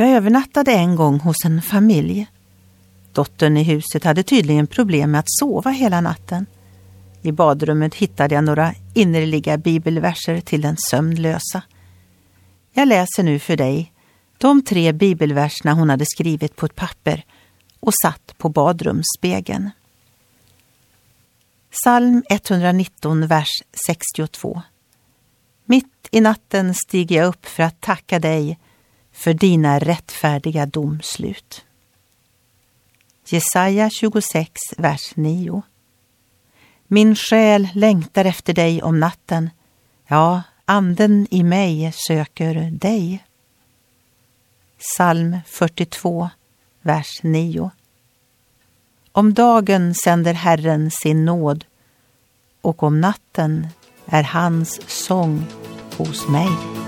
Jag övernattade en gång hos en familj. Dottern i huset hade tydligen problem med att sova hela natten. I badrummet hittade jag några innerliga bibelverser till den sömnlösa. Jag läser nu för dig de tre bibelverserna hon hade skrivit på ett papper och satt på badrumsspegeln. Psalm 119, vers 62. Mitt i natten stiger jag upp för att tacka dig för dina rättfärdiga domslut. Jesaja 26, vers 9. Min själ längtar efter dig om natten. Ja, anden i mig söker dig. Psalm 42, vers 9. Om dagen sänder Herren sin nåd och om natten är hans sång hos mig.